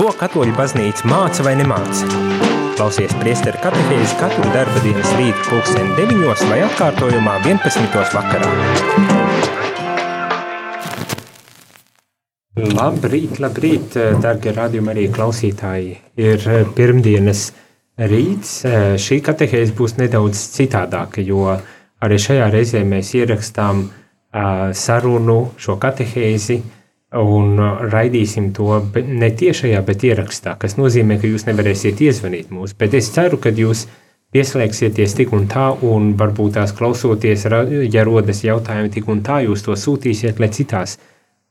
Ko katoļu baznīca māca vai nemāca? Klausies priesteru katehēzi katru darba dienas rītu pulksteni 9 vai atkārtojumā 11. vakarā. Labrīt, labrīt, dargie radījumi arī klausītāji. Ir pirmdienas rīts. Šī katehēze būs nedaudz citādāka, jo arī šajā reizē mēs ierakstām sarunu, šo katehēzi, un raidīsim to ne tiešajā, bet ierakstā, kas nozīmē, ka jūs nevarēsiet iezvanīt mūs. Bet es ceru, ka jūs pieslēgsieties tik un tā, un varbūt tās klausoties, ja rodas jautājumi, tik un tā jūs to sūtīsiet, lai citās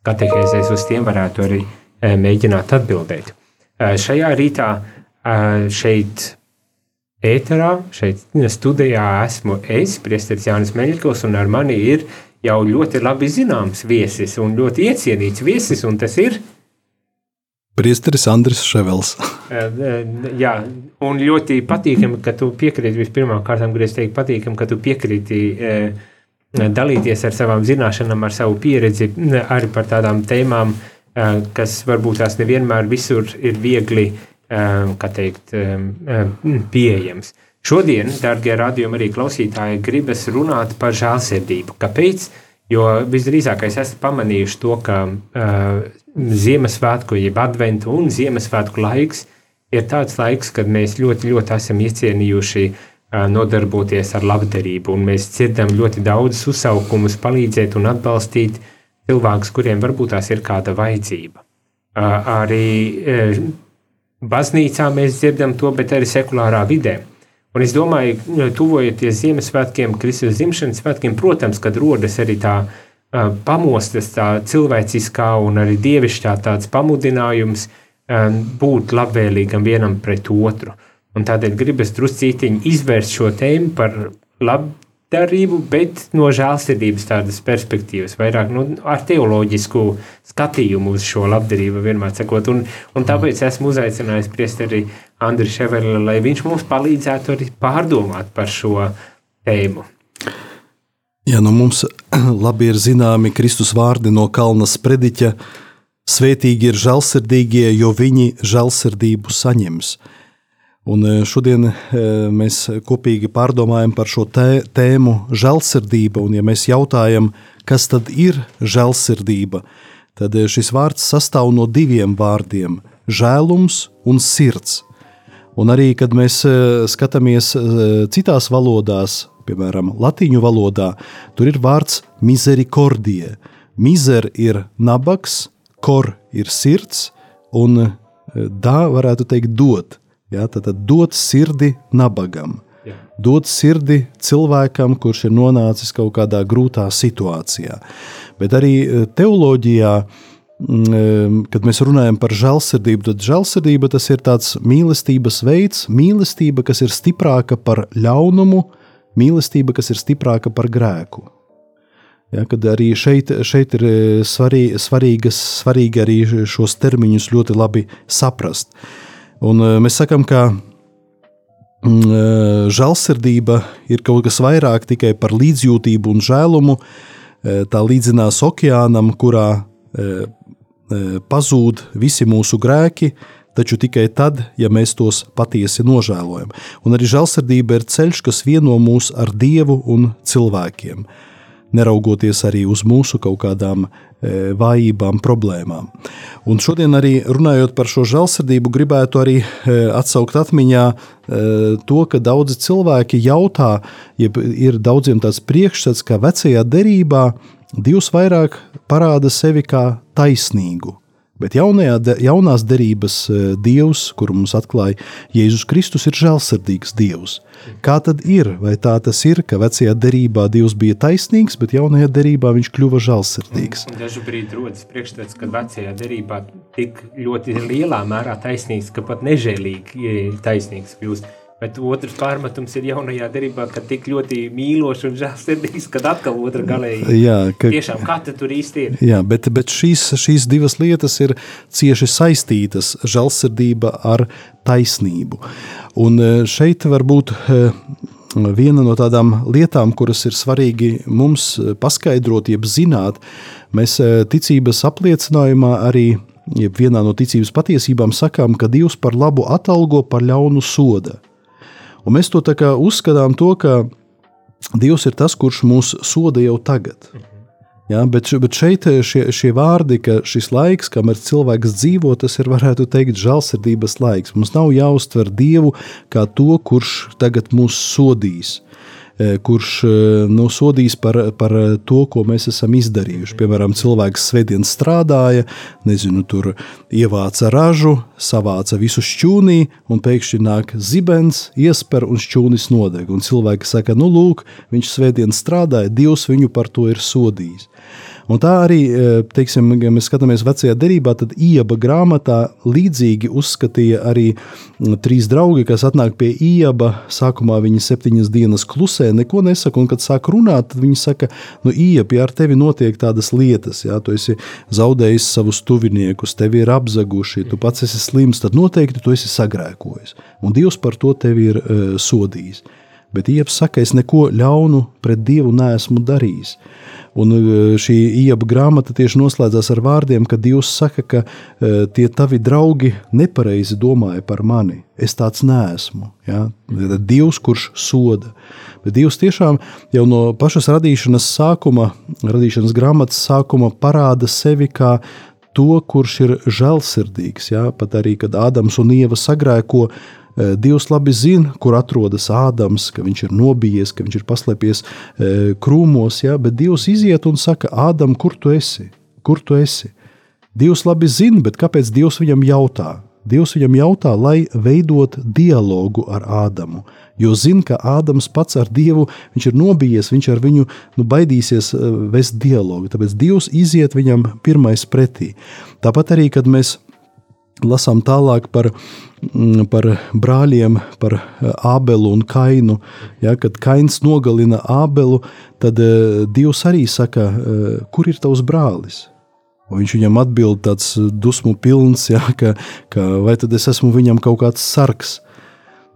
katehēzēs uz tiem varētu arī mēģināt atbildēt. Šajā rītā šeit ēterā, šeit studijā esmu es, Priesteris Jānis Meļķis, un ar mani ir jau ļoti labi zināms viesis un ļoti iecienīts viesis, un tas ir Priesteris Andris Ševels. Jā, un ļoti patīkami, ka tu piekrīti vispirmām kārtām, gribēju teikt, patīkami, ka tu piekrīti dalīties ar savām zināšanām, ar savu pieredzi, arī par tādām tēmām, kas varbūt tās nevienmēr visur ir viegli, kā teikt, pieejams. Šodien, darbie radījumi, arī klausītāji, gribas runāt par žēlsirdību. Kāpēc? Jo visdrīzāk es esmu pamanījuši to, ka uh, Ziemassvētku, jeb Adventu un Ziemassvētku laiks ir tāds laiks, kad mēs ļoti, ļoti esam iecienījuši uh, nodarboties ar labdarību, un mēs dzirdam ļoti daudzus uzsaukumus, palīdzēt un atbalstīt cilvēkus, kuriem varbūt tās ir kāda vajadzība. Uh, arī uh, baznīcā mēs dzirdam to, bet arī sekulārā vidē. Un es domāju, ka tuvojoties Ziemassvētkiem, Kristus dzimšanas svētkiem, protams, kad rodas arī tā uh, pamostas, tā cilvēciskā un arī dievišķā tāds pamudinājums um, būt labvēlīgam vienam pret otru. Un tādēļ gribas druscītiņi izvērst šo tēmu par lab, darību, bet no žēlsirdības tādas perspektīvas, vairāk nu, ar teoloģisku skatījumu uz šo labdarību, vienmēr sakot. Un, un tāpēc esmu uzaicinājis priesteri Andriu Ševeli, lai viņš mums palīdzētu arī pārdomāt par šo tēmu. Jā, nu mums labi ir zināmi Kristus vārdi no Kalnas prediķa. Svētīgi ir žēlsirdīgie, jo viņi žēlsirdību saņems. Un e, šodien e, mēs kopīgi pārdomājam par šo tēmu žēlsirdība. Un, ja mēs jautājam, kas tad ir žēlsirdība, tad e, šis vārds sastāv no diviem vārdiem - žēlums un sirds. Un arī, kad mēs skatāmies citās valodās, piemēram, latīņu valodā, tur ir vārds misericordie. Mizer ir nabaks, kor ir sirds, un da varētu teikt dot. Ja, tad, tad dot sirdi nabagam, Jā. dot sirdi cilvēkam, kurš ir nonācis kaut kādā grūtā situācijā. Bet arī e, teoloģijā, e, kad mēs runājam par žēlsirdību, tad žēlsirdība tas ir tāds mīlestības veids, mīlestība, kas ir stiprāka par ļaunumu, mīlestība, kas ir stiprāka par grēku. Ja, kad arī šeit, šeit ir e, svarī, svarīgas, svarīgi arī šos termiņus ļoti labi saprast. Un eh, mēs sakām, ka mm, eh, žēlsirdība ir kaut kas vairāk tikai par līdzjūtību un žēlumu. Eh, tā līdzinās okeānam, kurā pazūd visi mūsu grēki, taču tikai tad, ja mēs tos patiesi nožēlojam. Un arī žēlsirdība ir ceļš, kas vieno mūs ar Dievu un cilvēkiem neraugoties arī uz mūsu kaut kādām e, vājībām, problēmām. Un šodien arī runājot par šo žēlsirdību, gribētu arī e, atsaukt atmiņā e, to, ka daudzi cilvēki jautā, ja ir daudziem tāds priekšstats, ka vecajā derībā Dievs vairāk parāda sevi kā taisnīgu. Bet jaunajā, jaunās derības e, Dievs, kuru mums atklāja Jēzus Kristus, ir žēlsirdīgs Dievs. Kā tad ir? Vai tā tas ir, ka vecajā derībā Dievs bija taisnīgs, bet jaunajā derībā viņš kļuva žēlsirdīgs? Brīdi rodas priekšstats, ka vecajā derībā tik ļoti lielā mērā taisnīgs, ka pat nežēlīgi taisnīgs kļūst. Bet otrs pārmetums ir jaunajā derībā, ka tik ļoti mīlošs un žēlsirdīgs, kad atkal otra galēji. Jā, ka, tiešām, kā tur īsti ir? Jā, bet, bet šīs, šīs divas lietas ir cieši saistītas - žēlsirdība ar taisnību. Un e, šeit varbūt e, viena no tādām lietām, kuras ir svarīgi mums paskaidrot, jeb zināt, mēs e, ticības apliecinājumā arī vienā no ticības patiesībām sakām, ka Dievs par labu atalgo, par ļaunu soda. Un mēs to uzskatām, to, ka Dievs ir tas, kurš mūs soda jau tagad. Ja, bet, bet šeit šie, šie vārdi, ka šis laiks, kamēr cilvēks dzīvo, tas ir, varētu teikt, žēlsirdības laiks. Mums nav jāuztver Dievu kā to, kurš tagad mūs sodīs. E, kurš e, nu, sodīs par, par to, ko mēs esam izdarījuši. Piemēram, cilvēks svētdien strādāja, nezinu, tur ievāca ražu, savāca visu šķūnī, un pēkšņi nāk zibens, iesper un šķūnis nodeg. Un cilvēki saka, nu, lūk, viņš svētdien strādāja, Dievs viņu par to ir sodījis. Un tā arī, e, teiksim, ja mēs skatāmies vecajā derībā, tad ieba grāmatā līdzīgi uzskatīja arī trīs draugi, kas atnāk pie ieba. Sākumā viņi septiņas dienas klusē, neko nesaka, un kad sāk runāt, tad viņi saka, nu, ieba, ja ar tevi notiek tādas lietas, ja tu esi zaudējis savus tuviniekus, tevi ir apzaguši, tu pats esi slims, tad noteikti tu esi sagrēkojis. Un Dievs par to tevi ir uh, sodījis. Bet Iepes saka, es neko ļaunu pret Dievu neesmu darījis. Un e, šī ieba grāmata tieši noslēdzās ar vārdiem, ka Dievs saka, ka e, tie tavi draugi nepareizi domāja par mani. Es tāds neesmu. Ja? Dievs, kurš soda. Bet Dievs tiešām jau no pašas radīšanas sākuma, radīšanas grāmatas sākuma parāda sevi kā to, kurš ir žēlsirdīgs. Ja? Pat arī, kad Ādams un Ieva sagrēko, Dievs labi zina, kur atrodas Ādams, ka viņš ir nobijies, ka viņš ir paslēpies eh, krūmos, ja? bet Dievs iziet un saka, Ādam, kur tu esi? Kur tu esi? Dievs labi zina, bet kāpēc Dievs viņam jautā? Dievs viņam jautā, lai veidot dialogu ar Ādamu, jo zina, ka Ādams pats ar Dievu ir nobijies, viņš ar viņu nu, baidīsies eh, vest dialogu. Tāpēc Dievs iziet viņam pirmais pretī. Tāpat arī, kad mēs lasām tālāk par par brāļiem, par eh, Ābelu un Kainu. Ja, kad Kains nogalina Ābelu, tad eh, Dievs arī saka, eh, kur ir tavs brālis? Un viņš viņam atbild tāds dusmu pilns, ja, ka, ka vai tad es esmu viņam kaut kāds sargs.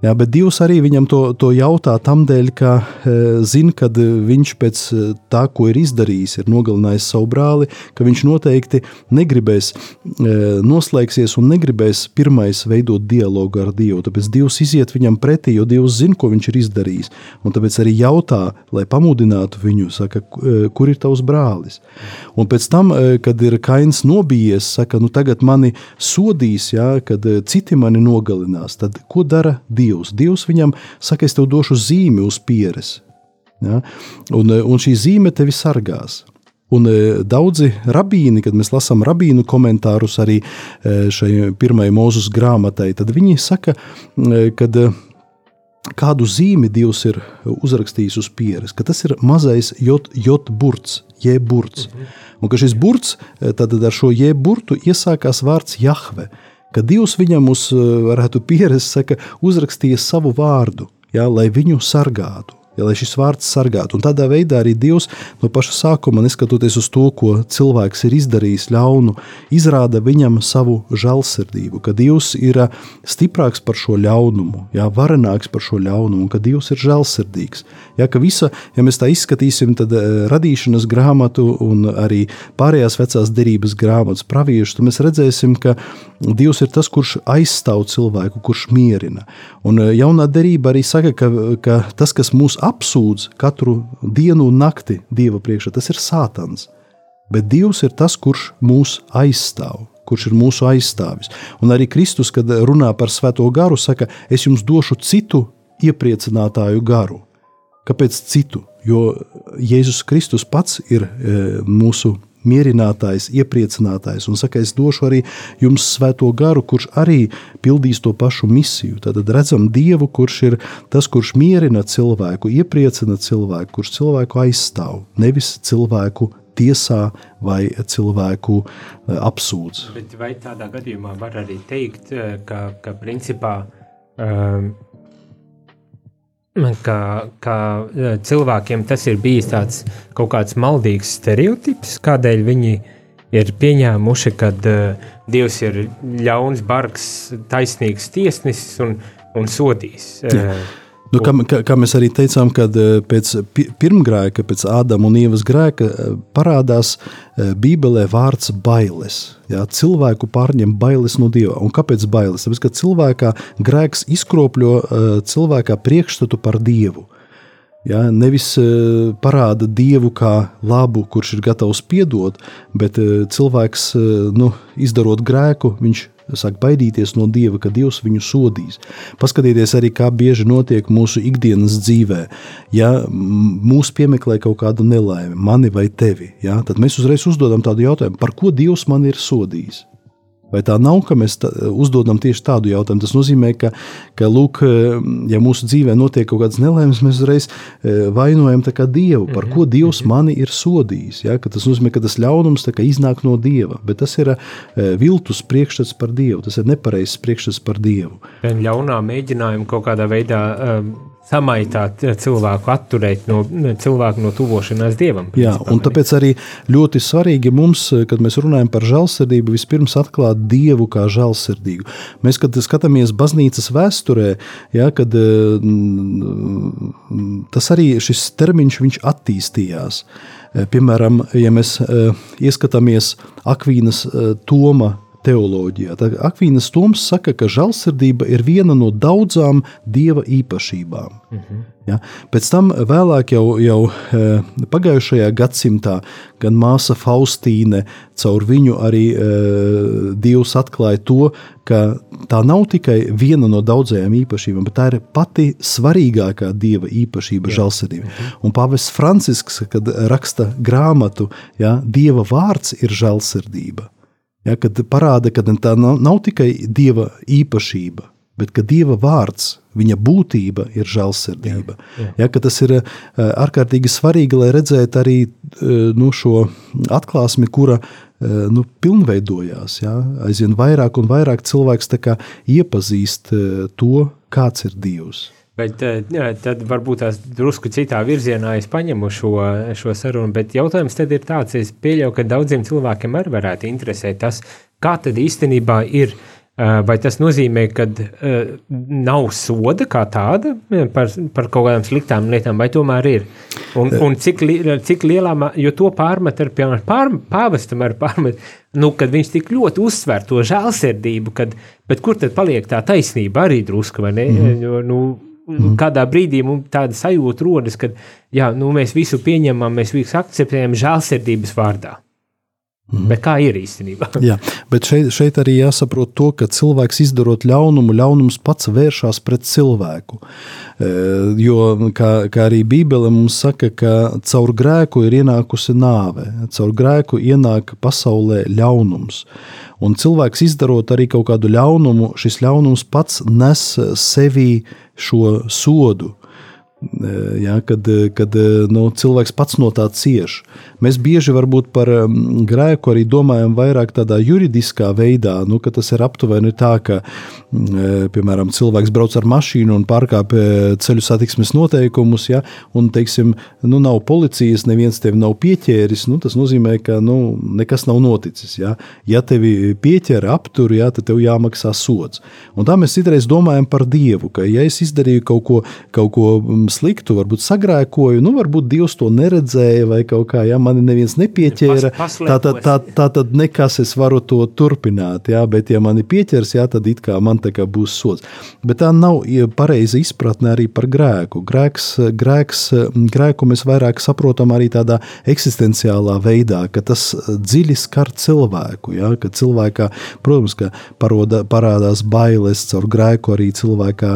Jā, bet Dievs arī viņam to, to jautā tam dēļ, ka e, zina, ka viņš pēc e, tā, ko ir izdarījis, ir nogalinājis savu brāli, ka viņš noteikti negribēs e, noslēgsies un negribēs pirmais veidot dialogu ar Dievu. Tāpēc Dievs iziet viņam pretī, jo Dievs zina, ko viņš ir izdarījis. Un tāpēc arī jautā, lai pamudinātu viņu, saka, e, kur ir tavs brālis. Un pēc tam, e, kad ir kains nobijies, saka, nu tagad mani sodīs, ja, kad citi mani nogalinās, tad ko dara Dievs? Dievs. Dievs viņam saka, es tev došu zīmi uz pieres. Ja? Un, un šī zīme tevi sargās. Un e, daudzi rabīni, kad mēs lasām rabīnu komentārus arī e, šai pirmajai mūzus grāmatai, tad viņi saka, e, ka kādu zīmi Dievs ir uzrakstījis uz pieres, ka tas ir mazais jot burts, jēburts. Un ka šis burts, tad ar šo jēburtu iesākās vārds Jahve, ka Dievs viņam uz, varētu pieredzēt, saka, uzrakstīja savu vārdu, jā, lai viņu sargātu ja, lai šis vārds sargātu. Un tādā veidā arī Dievs no paša sākuma, neskatoties uz to, ko cilvēks ir izdarījis ļaunu, izrāda viņam savu žēlsirdību, ka Dievs ir eh, stiprāks par šo ļaunumu, ja, varenāks par šo ļaunumu, un ka Dievs ir žēlsirdīgs. Ja, ka visa, ja mēs tā izskatīsim, tad eh, radīšanas grāmatu un arī pārējās vecās derības grāmatas praviešus, tad mēs redzēsim, ka Dievs ir tas, kurš aizstāv cilvēku, kurš mierina. Un eh, jaunā derība arī saka, ka, ka tas, kas mūs apsūdz katru dienu un nakti Dieva priekšā, tas ir Sātans. Bet Dievs ir tas, kurš mūs aizstāv, kurš ir mūsu aizstāvis. Un arī Kristus, kad runā par Svēto garu, saka, es jums došu citu iepriecinātāju garu. Kāpēc citu? Jo Jēzus Kristus pats ir e, mūsu mierinātājs, iepriecinātājs, un saka, es došu arī jums svēto garu, kurš arī pildīs to pašu misiju. Tad redzam Dievu, kurš ir tas, kurš mierina cilvēku, iepriecina cilvēku, kurš cilvēku aizstāv, nevis cilvēku tiesā vai cilvēku eh, apsūdz. Bet vai tādā gadījumā var arī teikt, eh, ka, ka principā um, ka, ka e, cilvēkiem tas ir bijis tāds kaut kāds maldīgs stereotips, kādēļ viņi ir pieņēmuši, ka uh, Dievs ir ļauns, bargs, taisnīgs tiesnesis un, un sodīs. Jā. Nu, kā, kā, kā mēs arī teicām, kad pēc pirmgrēka, pēc Ādama un Ievas grēka parādās Bībelē vārds bailes. Jā, cilvēku pārņem bailes no Dieva. Un kāpēc bailes? Tāpēc, ka cilvēkā grēks izkropļo cilvēkā priekšstatu par Dievu. Ja, nevis parāda dievu kā labu, kurš ir gatavs piedot, bet cilvēks, nu, izdarot grēku, viņš sāk baidīties no dieva, ka dievs viņu sodīs. Paskatieties arī, kā bieži notiek mūsu ikdienas dzīvē. Ja mūs piemeklē kaut kāda nelaime, mani vai tevi, ja, tad mēs uzreiz uzdodam tādu jautājumu, par ko dievs man ir sodījis. Vai tā nav, ka mēs tā, uzdodam tieši tādu jautājumu? Tas nozīmē, ka, ka lūk, ja mūsu dzīvē notiek kaut kādas nelaimes, mēs uzreiz e, vainojam Dievu, par ko Dievs mhm. mani ir sodījis. Ja? Tas nozīmē, ka tas ļaunums iznāk no Dieva, bet tas ir e, viltus priekšstats par Dievu, tas ir nepareizs priekšstats par Dievu. Ļaunā mēģinājuma kaut kādā veidā. Um samaitāt cilvēku, atturēt no cilvēku no tuvošanās dievam. Principā, Jā, un tāpēc arī ļoti svarīgi mums, kad mēs runājam par žēlsirdību, vispirms atklāt dievu kā žēlsirdīgu. Mēs, kad skatāmies baznīcas vēsturē, ja, kad tas arī šis termiņš attīstījās. Piemēram, ja mēs ieskatāmies Akvīnas Toma teoloģijā. Akvīnas Toms saka, ka žēlsirdība ir viena no daudzām dieva īpašībām. Mm -hmm. ja? Pēc tam, vēlāk, jau, jau e, pagājušajā gadsimtā, gan māsa Faustīne, caur viņu arī e, Dievs atklāja to, ka tā nav tikai viena no daudzajām īpašībām, bet tā ir pati svarīgākā dieva īpašība, žēlsirdība. Mm -hmm. Un Pāvests Francisks, kad raksta grāmatu, ja, Dieva vārds ir žēlsirdība. Ja, kad parāda, ka tā nav, nav tikai dieva īpašība, bet ka dieva vārds, viņa būtība ir žēlsirdība. Jā, jā. Ja, tas ir eh, ārkārtīgi svarīgi, lai redzētu arī eh, nu, šo atklāsmi, kura eh, nu, pilnveidojās. Ja? Aizvien vairāk un vairāk cilvēks iepazīst to, kāds ir Dievs. Bet eh, jā, tad varbūt tās drusku citā virzienā es paņemu šo, šo sarunu, bet jautājums tad ir tāds, es pieļauju, ka daudziem cilvēkiem arī varētu interesēt tas, kā tad īstenībā ir, eh, vai tas nozīmē, ka uh, nav soda kā tāda par, par kaut kādām sliktām lietām, vai tomēr ir? Un, un cik, li, cik lielā, jo to pārmet ar, piemēram, pār, pāvestam ar pārmet, nu, kad viņš tik ļoti uzsver to žēlsirdību, kad, bet kur tad paliek tā taisnība arī drusku, vai ne? Mm -hmm. jo, nu, Mm. Kādā brīdī mums tāda sajūta rodas, ka jā, nu, mēs visu pieņemam, mēs visu akceptējam žēlsirdības vārdā. Mm. Bet kā ir īstenībā? Jā, bet šeit, šeit arī jāsaprot to, ka cilvēks izdarot ļaunumu, ļaunums pats vēršas pret cilvēku. E, jo, kā, kā arī Bībele mums saka, ka caur grēku ir ienākusi nāve, caur grēku ienāk pasaulē ļaunums. Un cilvēks izdarot arī kaut kādu ļaunumu, šis ļaunums pats nes sevī šo sodu. Ja, kad kad nu, cilvēks pats no tā cieš. Mēs bieži par grēku arī domājam vairāk tādā juridiskā veidā, nu, ka tas ir aptuveni tā, ka piemēram, cilvēks brauc ar mašīnu un pārkāpj ceļu satiksmes noteikumus, ja, un teiksim, nu, nav policijas, neviens tevi nav pieķēris. Nu, tas nozīmē, ka nu, nekas nav noticis. Ja, ja tevi pieķer, aptur, ja, tad tev jāmaksā sots. Un tā mēs citreiz domājam par Dievu, ka ja es izdarīju kaut ko, kaut ko sliktu, varbūt sagrēkoju, nu, varbūt Dievs to neredzēja, vai kaut kā, ja mani neviens nepieķēra, Pas, tā, tā, tā, tā tad nekas es varu to turpināt, jā, bet ja mani pieķers, jā, tad it kā man tā kā būs sots. Bet tā nav pareiza izpratne arī par grēku. Grēks, grēks, grēku mēs vairāk saprotam arī tādā eksistenciālā veidā, ka tas dziļi skar cilvēku, jā, ka cilvēkā, protams, ka paroda, parādās bailes caur grēku, arī cilvēkā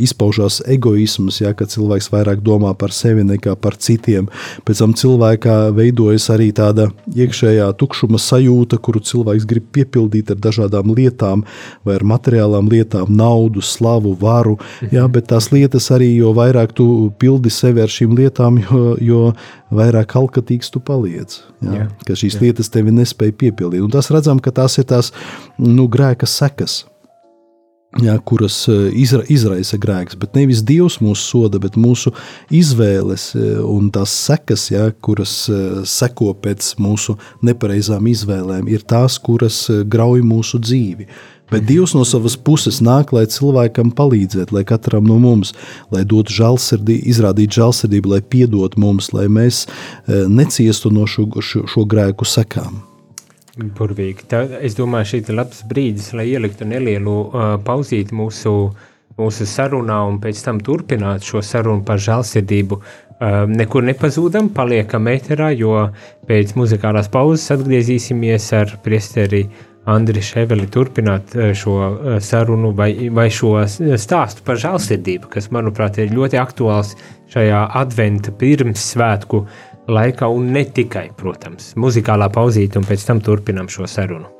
izpaužās egoisms, jā, ka cilvēks vairāk domā par sevi nekā par citiem. Pēc tam cilvēkā veidojas arī tāda iekšējā tukšuma sajūta, kuru cilvēks grib piepildīt ar dažādām lietām, vai ar materiālām lietām, naudu, slavu, varu. Jā, bet tās lietas arī, jo vairāk tu pildi sevi ar šīm lietām, jo, jo vairāk alkatīgs tu paliec. Jā, jā, ka šīs jā. lietas tevi nespēja piepildīt. Un tas redzam, ka tās ir tās nu, grēka sekas. Jā, kuras izra, izraisa grēks. Bet nevis Dievs mūs soda, bet mūsu izvēles un tās sekas, jā, kuras seko pēc mūsu nepareizām izvēlēm, ir tās, kuras grauj mūsu dzīvi. Bet Dievs no savas puses nāk, lai cilvēkam palīdzētu, lai katram no mums, lai dotu žēlsirdību, izrādītu žēlsirdību, lai piedod mums, lai mēs neciestu no šo, šo, šo grēku sekām. Burvīgi. Tā, es domāju, šī ir labs brīdis, lai ieliktu nelielu uh, pauzīti mūsu, mūsu sarunā un pēc tam turpinātu šo sarunu par žēlsirdību. Uh, nekur nepazūdam, paliekam eterā, jo pēc muzikālās pauzes atgriezīsimies ar priesteri Andriu Ševeli turpināt šo sarunu vai, vai šo stāstu par žēlsirdību, kas, manuprāt, ir ļoti aktuāls šajā adventa pirmssvētku svētku laikā, un ne tikai, protams, muzikālā pauzīte, un pēc tam turpinam šo sarunu.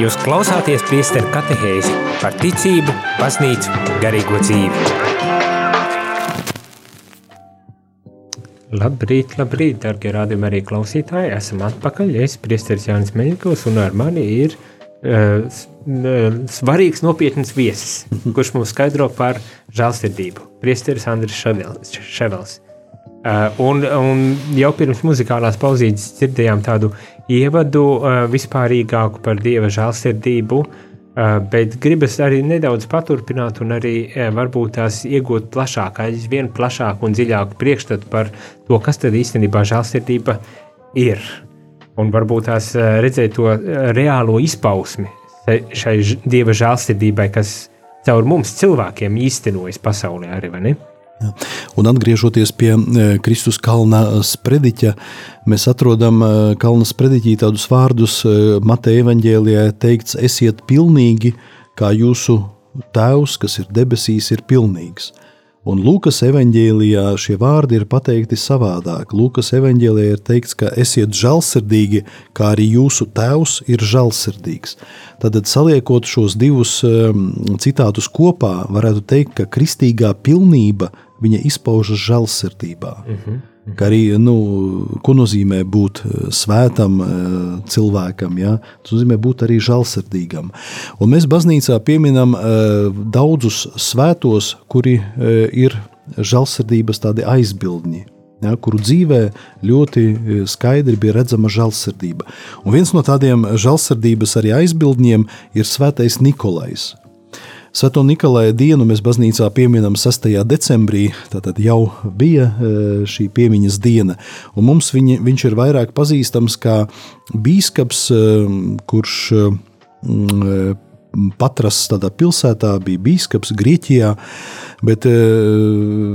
Jūs klausāties priesteru katehēzi par ticību, baznīcu, garīgo dzīvi. Labrīt, labrīt, darbie rādījumi arī klausītāji. Esam atpakaļ. Es Priesteris Jānis Meļņikovs un ar mani ir uh, svarīgs, nopietns viesis, kurš mums skaidro par žēlsirdību. Priesteris Andris Ševels. Uh, un, un jau pirms muzikālās pauzītes dzirdējām tādu ievadu uh, vispārīgāku par dieva žēlsirdību. Uh, bet gribas arī nedaudz paturpināt, un arī uh, varbūt tās iegūt plašāku, aizvien plašāku un dziļāku priekšstatu par to, kas tad īstenībā žēlsirdība ir. Un varbūt tās uh, redzēt to reālo izpausmi šai dieva žēlsirdībai, kas caur mums cilvēkiem īstenojas pasaulē arī, vai ne? Un atgriežoties pie e, Kristus kalna sprediķa, mēs atrodam e, kalna sprediķī tādus vārdus e, Mateja evaņģēlijā teikts, esiet pilnīgi, kā jūsu tēvs, kas ir debesīs, ir pilnīgs. Un Lūkas evanģēlijā šie vārdi ir pateikti savādāk. Lūkas evanģēlijā ir teikts, ka esiet žēlsirdīgi, kā arī jūsu tēvs ir žēlsirdīgs. Tad, saliekot šos divus citātus kopā, varētu teikt, ka kristīgā pilnība viņa izpaužas žēlsirdībā. Uh -huh. Mhm. Kā arī, nu, ko nozīmē būt eh, svētam eh, cilvēkam, ja? tas nozīmē būt arī žēlsirdīgam. Un mēs baznīcā pieminam eh, daudzus svētos, kuri ir žēlsirdības aizbildņi. Ja, kuru dzīvē ļoti skaidri bija redzama žēlsirdība. Un viens no tādiem žēlsirdības aizbildņiem ir Svētais Nikolais. Svēto Nikolai dienu mēs baznīcā pieminam 6. decembrī. Tātad jau bija e, šī piemiņas diena. Un mums viņa, viņš ir vairāk pazīstams kā biskups, e, kurš e, Patras tādā pilsētā bija biskups Grieķijā, bet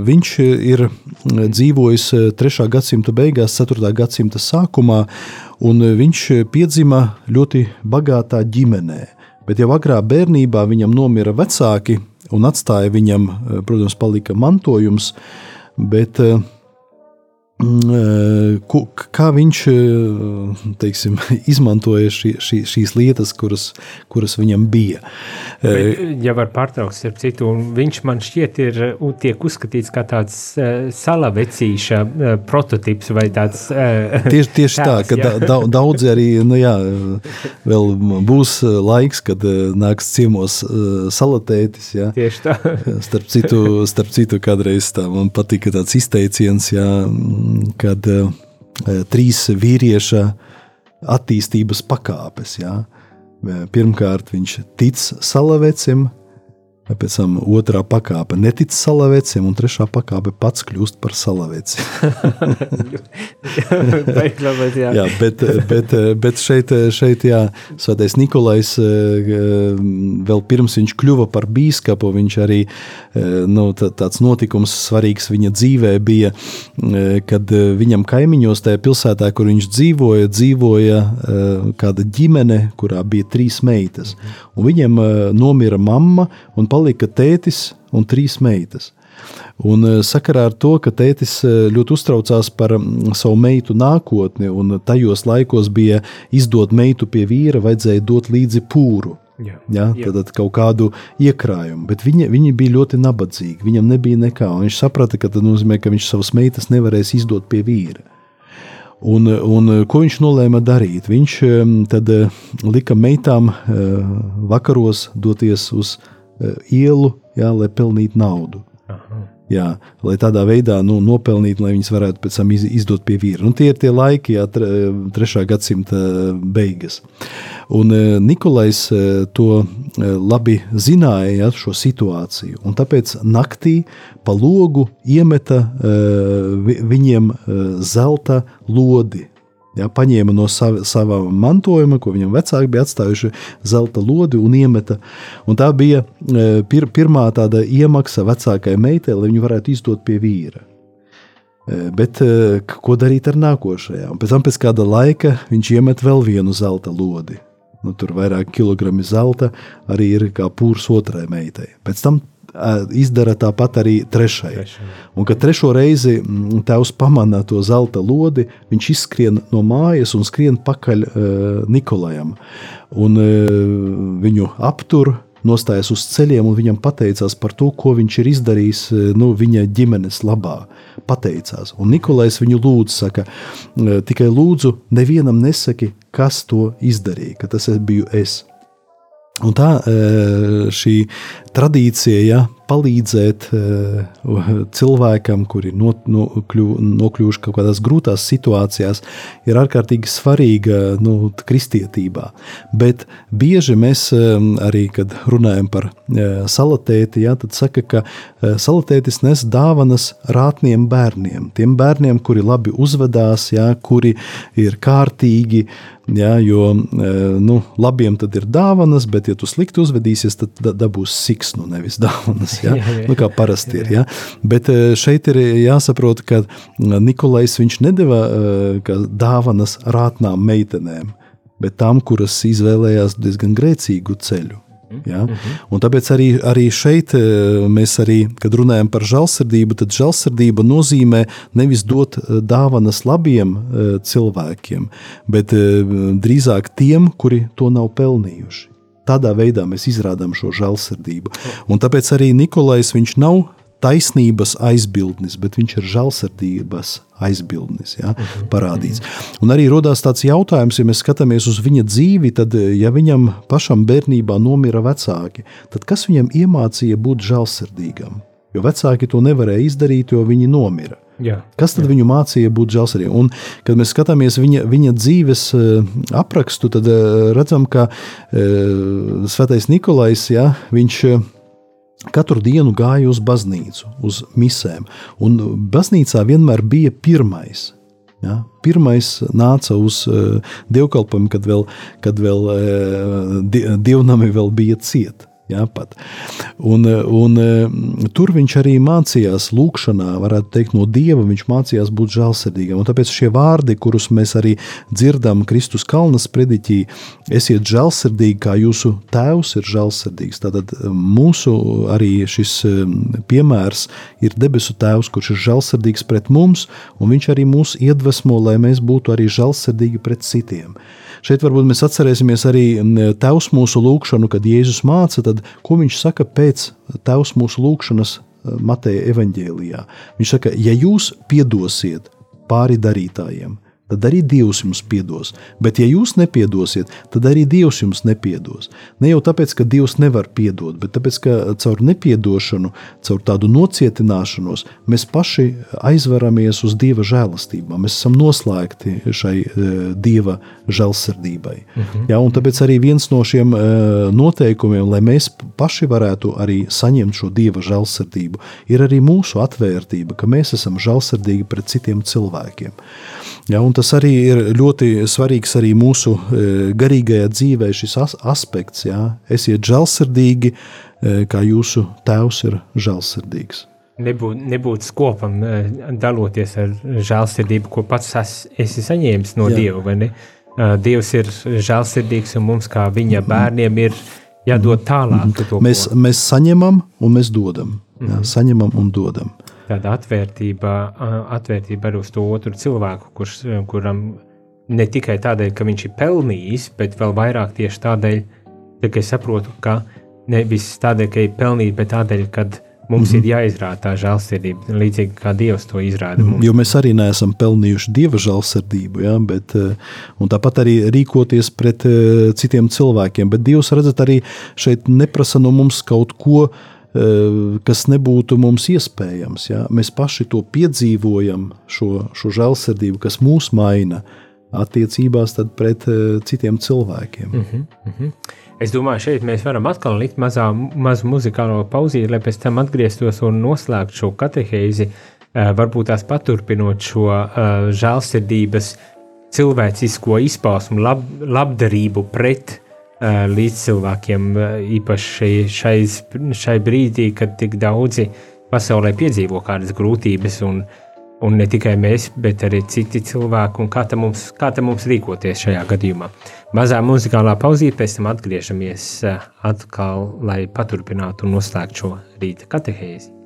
viņš ir dzīvojis 3. gadsimta beigās, 4. gadsimta sākumā, un viņš piedzima ļoti bagātā ģimenē bet jau agrā bērnībā viņam nomira vecāki un atstāja viņam, eh, protams, palika mantojums, bet uh, kā viņš teiksim, izmantoja šī, šī, šīs lietas, kuras, kuras viņam bija. Bet, ja var pārtraukt, starp citu, viņš man šķiet ir tiek uzskatīts kā tāds salavecīša prototips vai tāds. Tieši, tieši tās, tā, ka da, daudzi arī, nu jā, vēl būs laiks, kad nāks ciemos salatētis, jā. Tieši tā. Starp citu, starp citu kādreiz tā man patika tāds izteiciens, jā, kad uh, trīs vīrieša attīstības pakāpes. Jā. Pirmkārt, viņš tic salavecim, Pēc tam otrā pakāpe netic salavecim, un trešā pakāpe pats kļūst par salaveci. jā. jā, bet, bet, bet šeit, šeit jā, Svētais Nikolais vēl pirms viņš kļuva par bīskapu, viņš arī nu, tāds notikums svarīgs viņa dzīvē bija, kad viņam kaimiņos tajā pilsētā, kur viņš dzīvoja, dzīvoja kāda ģimene, kurā bija trīs meitas. Un viņam nomira mamma un palika tētis un trīs meitas. Un eh, sakarā ar to, ka tētis eh, ļoti uztraucās par mm, savu meitu nākotni, un tajos laikos bija izdot meitu pie vīra, vajadzēja dot līdzi pūru. Jā, ja, tad kaut kādu iekrājumu, bet viņi, viņi bija ļoti nabadzīgi. Viņam nebija nekā. Viņš saprata, ka tas nozīmē, ka viņš savas meitas nevarēs izdot pie vīra. Un, un ko viņš nolēma darīt? Viņš tad eh, lika meitām vakaros doties uz Eh, ielu, jā, lai pelnītu naudu. Aha. Jā, lai tādā veidā nu, nopelnītu, lai viņas varētu pēc tam izdot pie vīra. Un tie ir tie laiki, jā, trešā gadsimta beigas. Un eh, Nikolais eh, to labi zināja, jā, šo situāciju. Un tāpēc naktī pa logu iemeta viņiem zelta lodi Ja, paņēma no sava, sava mantojuma, ko viņam vecāki bija atstājuši, zelta lodi un iemeta. Un tā bija e, pir, pirmā tāda iemaksa vecākajai meitai, lai viņu varētu izdot pie vīra. E, bet e, ko darīt ar nākošajām? Pēc tam, pēc kāda laika, viņš iemet vēl vienu zelta lodi. Nu, tur vairāk kilogrami zelta arī ir kā pūrs otrai meitai. Pēc tam izdara tāpat arī trešai. Trešai. Un, kad trešo reizi mm, tēvs pamana to zelta lodi, viņš izskrien no mājas un skrien pakaļ uh, Nikolajam. Un, uh, viņu aptur, nostājas uz ceļiem un viņam pateicās par to, ko viņš ir izdarījis nu, viņa ģimenes labā. Pateicās. Un Nikolais viņu lūdz, saka, tikai lūdzu, nevienam nesaki, kas to izdarīja, ka tas biju es. Un tā šī tradīcija, ja, palīdzēt uh, cilvēkam, kuri no, no, kļu, nokļuvuši kaut kādās grūtās situācijās, ir ārkārtīgi svarīga nu, kristietībā. Bet bieži mēs um, arī, kad runājam par uh, salatēti, ja, tad saka, ka uh, salatētis nes dāvanas rātniem bērniem. Tiem bērniem, kuri labi uzvedās, ja, kuri ir kārtīgi, Ja, jo nu, labiem tad ir dāvanas, bet, ja tu slikti uzvedīsies, tad dabūs siksnu, nevis dāvanas. Ja? jā, jā. Nu, kā parasti ir. Ja? Bet eh, šeit ir jāsaprot, ka Nikolais nedeva eh, dāvanas rātnām meitenēm, bet tām, kuras izvēlējās diezgan grēcīgu ceļu. Ja? Mm -hmm. Un tāpēc arī, arī šeit eh, mēs, arī, kad runājam par žēlsirdību, tad žēlsirdība nozīmē nevis dot dāvanas labiem cilvēkiem, bet drīzāk tiem, kuri to nav pelnījuši. Tādā veidā mēs izrādām šo žēlsirdību. Un tāpēc arī Nikolais nav taisnības aizbildnis, bet viņš ir žēlsirdības aizbildnis, ja, mhm. parādīts. Un arī radās tāds jautājums, ja mēs skatāmies uz viņa dzīvi, tad, ja viņam pašam bērnībā nomira vecāki, tad kas viņam iemācīja būt žēlsirdīgam? Jo vecāki to nevarēja izdarīt, jo viņi nomira. Jā, Kas tad jā. viņu mācīja būt žēlsirdīgam? Un, kad mēs skatāmies viņa, viņa dzīves eh, aprakstu, tad eh, redzam, ka eh, Svētais Nikolais ja, viņš katru dienu gāja uz baznīcu, uz misēm. Un baznīcā vienmēr bija pirmais. Ja? Pirmais nāca uz uh, dievkalpojumu, kad vēl, kad vēl uh, dievnami vēl bija cieta. Ja, pat. un, un, tur viņš arī mācījās lūkšanā, varētu teikt, no dieva. Viņš mācījās būt žēlsirdīgam. Un tāpēc šie vārdi, kurus mēs arī dzirdam Kristus kalnas prediķī, esiet žēlsirdīgi, kā jūsu tēvs ir žēlsirdīgs. Tātad mūsu arī šis piemērs ir debesu tēvs, kurš ir žēlsirdīgs pret mums, un viņš arī mūs iedvesmo, lai mēs būtu arī žēlsirdīgi pret citiem. Šeit varbūt mēs atcerēsimies arī Tēvs mūsu lūgšanu, kad Jēzus māca, tad ko viņš saka pēc Tēvs mūsu lūgšanas Mateja evaņģēlijā. Viņš saka, ja jūs piedosiet pāri darītājiem, tad arī Dievs jums piedos. Bet, ja jūs nepiedosiet, tad arī Dievs jums nepiedos. Ne jau tāpēc, ka Dievs nevar piedot, bet tāpēc, ka caur nepiedošanu, caur tādu nocietināšanos, mēs paši aizveramies uz Dieva žēlastībā. Mēs esam noslēgti šai uh, Dieva žēlsirdībai. Uh. -huh. ja, tāpēc arī viens no šiem uh, noteikumiem, lai mēs paši varētu arī saņemt šo Dieva žēlsirdību, ir arī mūsu atvērtība, ka mēs esam žēlsirdīgi pret citiem cilvēkiem. Ja, tas arī ir ļoti svarīgs arī mūsu e, garīgajā dzīvē, šis aspekts. Ja. Esiet žēlsirdīgi, e, kā jūsu tēvs ir žēlsirdīgs. Nebūt, nebūt skopam, e, daloties ar žēlsirdību, ko pats es, esi saņēmis no Jā. Dieva. Dievs ir žēlsirdīgs, un mums, kā viņa mhm. bērniem, ir jādod tālāk. Mm -hmm. Mēs, mēs saņemam un mēs dodam. Mm -hmm. Jā, saņemam un dodam tāda atvērtība, atvērtība arī uz to otru cilvēku, kurš, kuram ne tikai tādēļ, ka viņš ir pelnījis, bet vēl vairāk tieši tādēļ, ka es saprotu, ka nevis tādēļ, ka ir pelnījis, bet tādēļ, ka mums mm -hmm. ir jāizrāda tā žēlsirdība, līdzīgi kā Dievs to izrāda. Mums. Jo mēs arī neesam pelnījuši Dieva žēlsirdību, ja, bet, un tāpat arī rīkoties pret citiem cilvēkiem, bet Dievs redzat arī šeit neprasa no mums kaut ko, kas nebūtu mums iespējams. Ja? Mēs paši to piedzīvojam, šo, šo žēlsirdību, kas mūs maina attiecībās pret eh, citiem cilvēkiem. Mm -hmm, mm -hmm. Es domāju, šeit mēs varam atkal likt mazā, mazu muzikālo pauzīti, lai pēc tam atgrieztos un noslēgtu šo katehēzi, eh, varbūt tās paturpinot šo žēlsirdības cilvēcisko izpausmu, lab, labdarību pret līdz cilvēkiem, īpaši šai, šai brīdī, kad tik daudzi pasaulē piedzīvo kādas grūtības, un, un ne tikai mēs, bet arī citi cilvēki, un kā tam mums, kā tam mums rīkoties šajā gadījumā. Mazā muzikālā pauzīte, pēc tam atgriežamies atkal, lai paturpinātu un noslēgtu šo rīta katehēzi.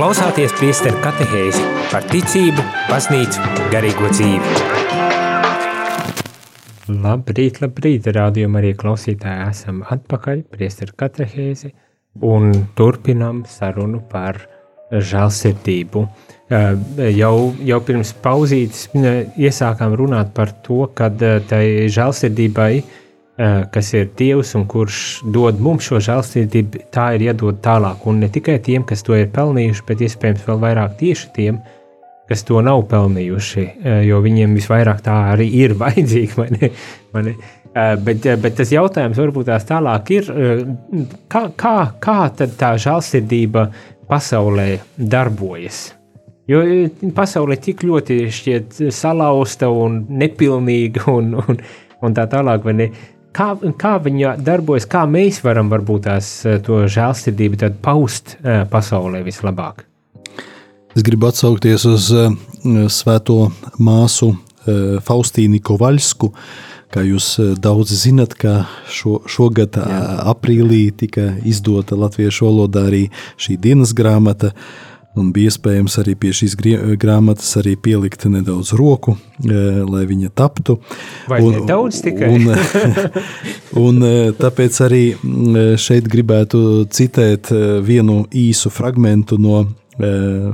Klausāties priesteru katehēzi par ticību, baznīcu, garīgo dzīvi. Labrīt, labrīt, rādījumā arī klausītāji esam atpakaļ priesteru katehēzi un turpinam sarunu par žēlsirdību. Eh, Jau, jau pirms pauzītes eh, iesākām runāt par to, ka tai žēlsirdībai eh, kas ir Dievs un kurš dod mums šo žēlsirdību, tā ir jādod tālāk. Un ne tikai tiem, kas to ir pelnījuši, bet iespējams vēl vairāk tieši tiem, kas to nav pelnījuši, eh, jo viņiem visvairāk tā arī ir vajadzīga. vai ne? Vai ne? Eh, Bet, eh, bet tas jautājums varbūt tās tālāk ir, eh, kā, kā, kā tā žēlsirdība pasaulē darbojas? Jo eh, pasaule tik ļoti šķiet salauzta un nepilnīga un, un, un tā tālāk. Kā, kā viņa darbojas, kā mēs varam varbūt tās eh, to žēlsirdību paust eh, pasaulē vislabāk? Es gribu atsaukties uz eh, svēto māsu eh, Faustīnu Kovaļsku. Kā jūs eh, daudzi zinat, ka šo, šogad Jā. aprīlī tika izdota latviešu valodā arī šī dienas grāmata. Un bija iespējams arī pie šīs grāmatas arī pielikt nedaudz roku, eh, lai viņa taptu. Vai nedaudz tikai? Un, un eh, tāpēc arī mm, šeit gribētu citēt vienu īsu fragmentu no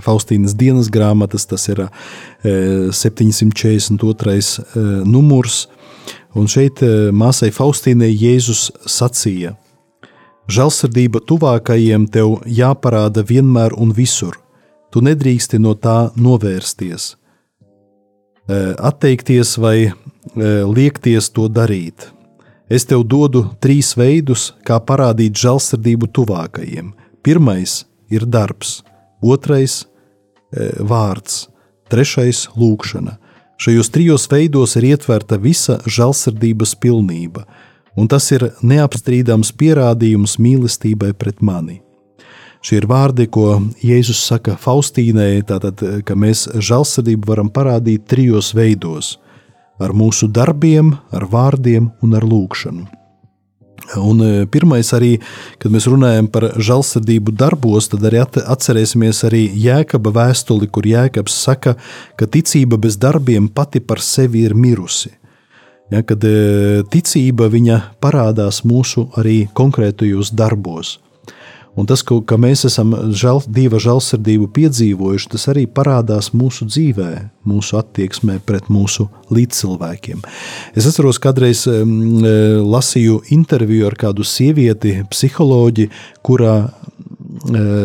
Faustīnas dienas grāmatas. Tas ir eh, 742. eh, numurs. Un šeit māsai Faustīnai Jēzus sacīja: Žēlsirdība tuvākajiem tev jāparāda vienmēr un visur. Tu nedrīksti no tā novērsties, Eh, atteikties vai eh, liekties to darīt. Es tev dodu trīs veidus, kā parādīt žēlsirdību tuvākajiem. Pirmais ir darbs, otrais - vārds, trešais - lūkšana. Šajos trijos veidos ir ietverta visa žēlsirdības pilnība, un tas ir neapstrīdams pierādījums mīlestībai pret mani. Šie ir vārdi, ko Jēzus saka Faustīnai, tātad, ka mēs žēlsirdību varam parādīt trijos veidos - ar mūsu darbiem, ar vārdiem un ar lūkšanu. Un e, pirmais, arī, kad mēs runājam par žēlsirdību darbos, tad arī at- atcerēsimies arī Jēkaba vēstuli, kur Jēkabs saka, ka ticība bez darbiem pati par sevi ir mirusi. Ja, kad e, ticība parādās mūsu arī konkrētajos darbos. Un tas, ko, ka mēs esam žal, dieva žēlsirdību piedzīvojuši, tas arī parādās mūsu dzīvē, mūsu attieksmē pret mūsu līdzcilvēkiem. Es atceros, kādreiz um, lasīju interviju ar kādu sievieti, psiholoģi, kurā uh,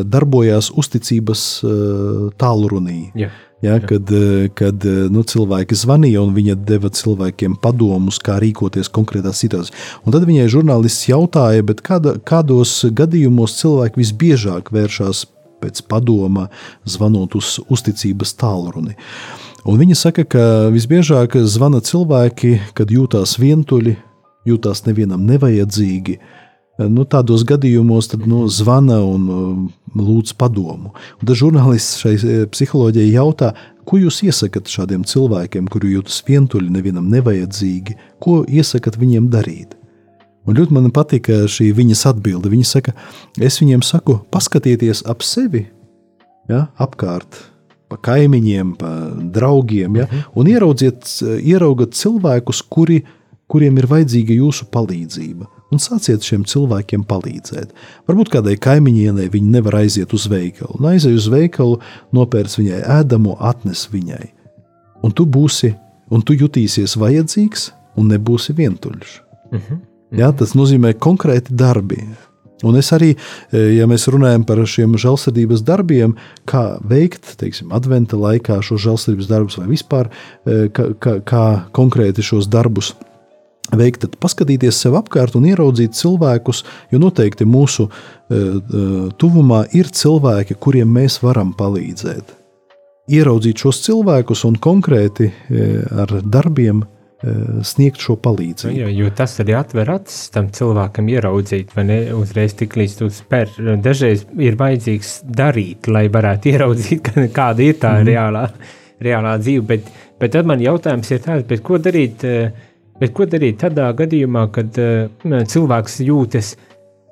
darbojās uzticības uh, tālrunī. Jā. Ja, kad eh, kad eh, nu, cilvēki zvanīja un viņa deva cilvēkiem padomus, kā rīkoties konkrētās situācijās. Un tad viņai žurnālists jautāja, kāda, kādos gadījumos cilvēki visbiežāk vēršas pēc padoma, zvanot uz uzticības tālruni. Un viņa saka, ka visbiežāk zvana cilvēki, kad jūtas vientuļi, jūtas nevienam nevajadzīgi. Nu, tādos gadījumos tad, nu, zvana un um, lūdz padomu. Un tad žurnālists šai e, psiholoģijai jautā, ko jūs iesakat šādiem cilvēkiem, kuri jūtas vientuļi, nevienam nevajadzīgi, ko iesakat viņiem darīt? Un ļoti man patika šī viņas atbilde. Viņa saka, es viņiem saku, paskatieties ap sevi, ja, apkārt, pa kaimiņiem, pa draugiem, ja, un ieraudziet, ieraugat cilvēkus, kuri, kuriem ir vajadzīga jūsu palīdzība. Un sāciet šiem cilvēkiem palīdzēt. Varbūt kādai kaimiņienei viņi nevar aiziet uz veikalu. Un aizej uz veikalu, nopērts viņai ēdamo, atnes viņai. Un tu būsi, un tu jutīsies vajadzīgs, un nebūsi vientuļš. Ja, tas nozīmē konkrēti darbi. Un es arī, e, ja mēs runājam par šiem žēlsirdības darbiem, kā veikt, teiksim, adventa laikā šos žēlsirdības darbus, vai vispār e, kā, kā, kā konkrēti šos darbus veikt, tad paskatīties sev apkārt un ieraudzīt cilvēkus, jo noteikti mūsu e, e, tuvumā ir cilvēki, kuriem mēs varam palīdzēt. Ieraudzīt šos cilvēkus un konkrēti e, ar darbiem sniegt šo palīdzību. Jā, jo tas arī atver acis tam cilvēkam ieraudzīt, vai ne uzreiz tik līdz tu spēr. Dažreiz ir vajadzīgs darīt, lai varētu ieraudzīt, kāda ir tā mm. reālā, reālā dzīve. Bet, bet tad man jautājums ir tāds, ko darīt, eh, bet ko darīt tādā gadījumā, kad eh, cilvēks jūtas,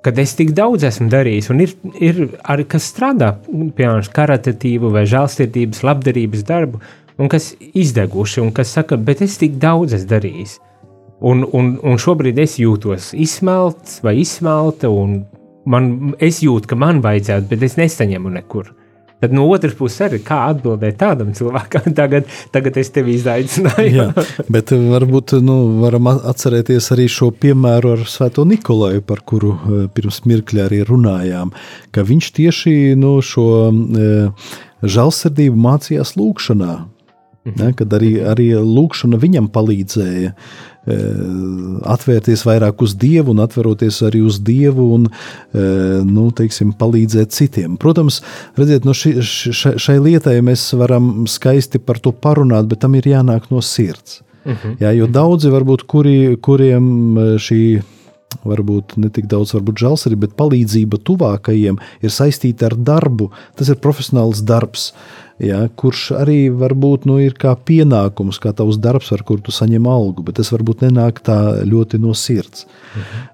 kad es tik daudz esmu darījis, un ir, ir arī kas strādā, piemēram, karitatīvu vai žēlsirdības, labdarības darbu, un kas izdeguši, un kas saka, bet es tik daudz esmu darījis. Un, un, un šobrīd es jūtos izsmelts vai izsmelta, un man, es jūtu, ka man vajadzētu, bet es nesaņemu nekur. Tad no otras puses, arī kā atbildēt tādam cilvēkam, tagad, tagad es tevi izaicināju. Jā, bet varbūt nu, varam atcerēties arī šo piemēru ar Svēto Nikolaju, par kuru eh, pirms mirkļa arī runājām. Ka viņš tieši nu, šo eh, žēlsirdību mācījās lūkšanā. Ne, kad arī, arī lūkšana viņam palīdzēja e, atvērties vairāk uz Dievu, un atveroties arī uz Dievu, un e, nu, teiksim, palīdzēt citiem. Protams, redziet, no ši, ši, šai lietai mēs varam skaisti par to parunāt, bet tam ir jānāk no sirds. Jā, jo daudzi, varbūt, kuri, kuriem e, šī varbūt ne tik daudz varbūt žēlsirdība, bet palīdzība tuvākajiem ir saistīta ar darbu. Tas ir profesionāls darbs, ja, kurš arī varbūt nu, ir kā pienākums, kā tavs darbs, ar kuru tu saņem algu, bet tas varbūt nenāk tā ļoti no sirds.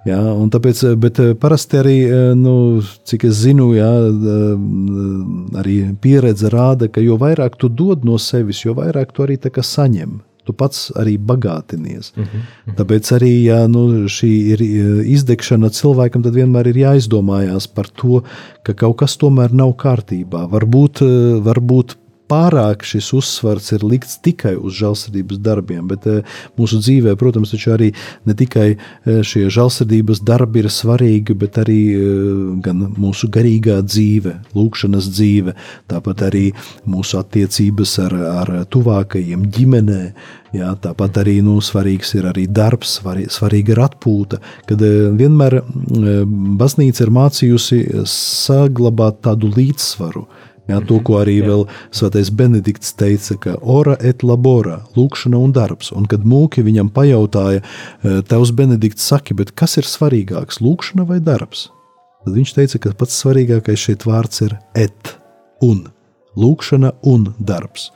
Ja, un tāpēc, bet eh, parasti arī, eh, nu, cik es zinu, ja, eh, arī pieredze rāda, ka jo vairāk tu dod no sevis, jo vairāk tu arī saņem tu pats arī bagātinies. Mm -hmm. Tāpēc arī, ja nu, šī ir izdegšana cilvēkam, tad vienmēr ir jāizdomājās par to, ka kaut kas tomēr nav kārtībā. Varbūt, e, varbūt pārāk šis uzsvars ir likts tikai uz žēlsirdības darbiem, bet e, mūsu dzīvē, protams, arī ne tikai e, šie žēlsirdības darbi ir svarīgi, bet arī e, gan mūsu garīgā dzīve, lūkšanas dzīve, tāpat arī mūsu attiecības ar, ar tuvākajiem ģimenē. Jā, tāpat arī nu, svarīgs ir arī darbs, svarī- svarīga ir atpūta, kad vienmēr baznīca ir mācījusi saglabāt tādu līdzsvaru Jā, to, ko arī vēl Svētais Benedikts teica, ka ora et labora, lūkšana un darbs. Un kad mūki viņam pajautāja, eh, Tevs Benedikts saki, bet kas ir svarīgāks, lūkšana vai darbs? Tad viņš teica, ka pats svarīgākais šeit vārds ir et, un, lūkšana un darbs.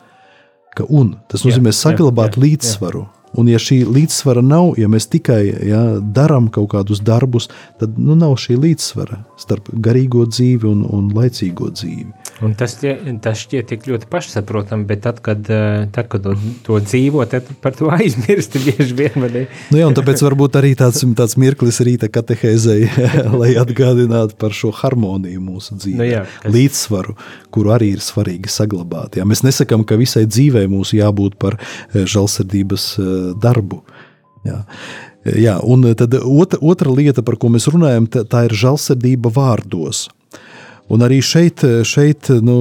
Ka un, tas nozīmē Jā, jā, saglabāt jā, jā. līdzsvaru. Un, ja šī līdzsvara nav, ja mēs tikai ja, darām kaut kādus darbus, tad nu, nav šī līdzsvara starp garīgo dzīvi un, un laicīgo dzīvi. Un tas, tas šķiet tik ļoti pašsaprotami, bet tad, kad, eh, tad, kad to, to dzīvo, tad par to aizmirst bieži vien. Nu, jā, un tāpēc varbūt arī tāds, tāds mirklis rīta katehēzei, lai atgādinātu par šo harmoniju mūsu dzīvē, Nu jā, kas- līdzsvaru, kuru arī ir svarīgi saglabāt. Jā, mēs nesakām, ka visai dzīvei mums jābūt par eh, žēlsirdības eh, darbu. Jā. Jā, un tad otra, otra lieta, par ko mēs runājam, tā, tā ir žēlsirdība vārdos. Un arī šeit, šeit nu,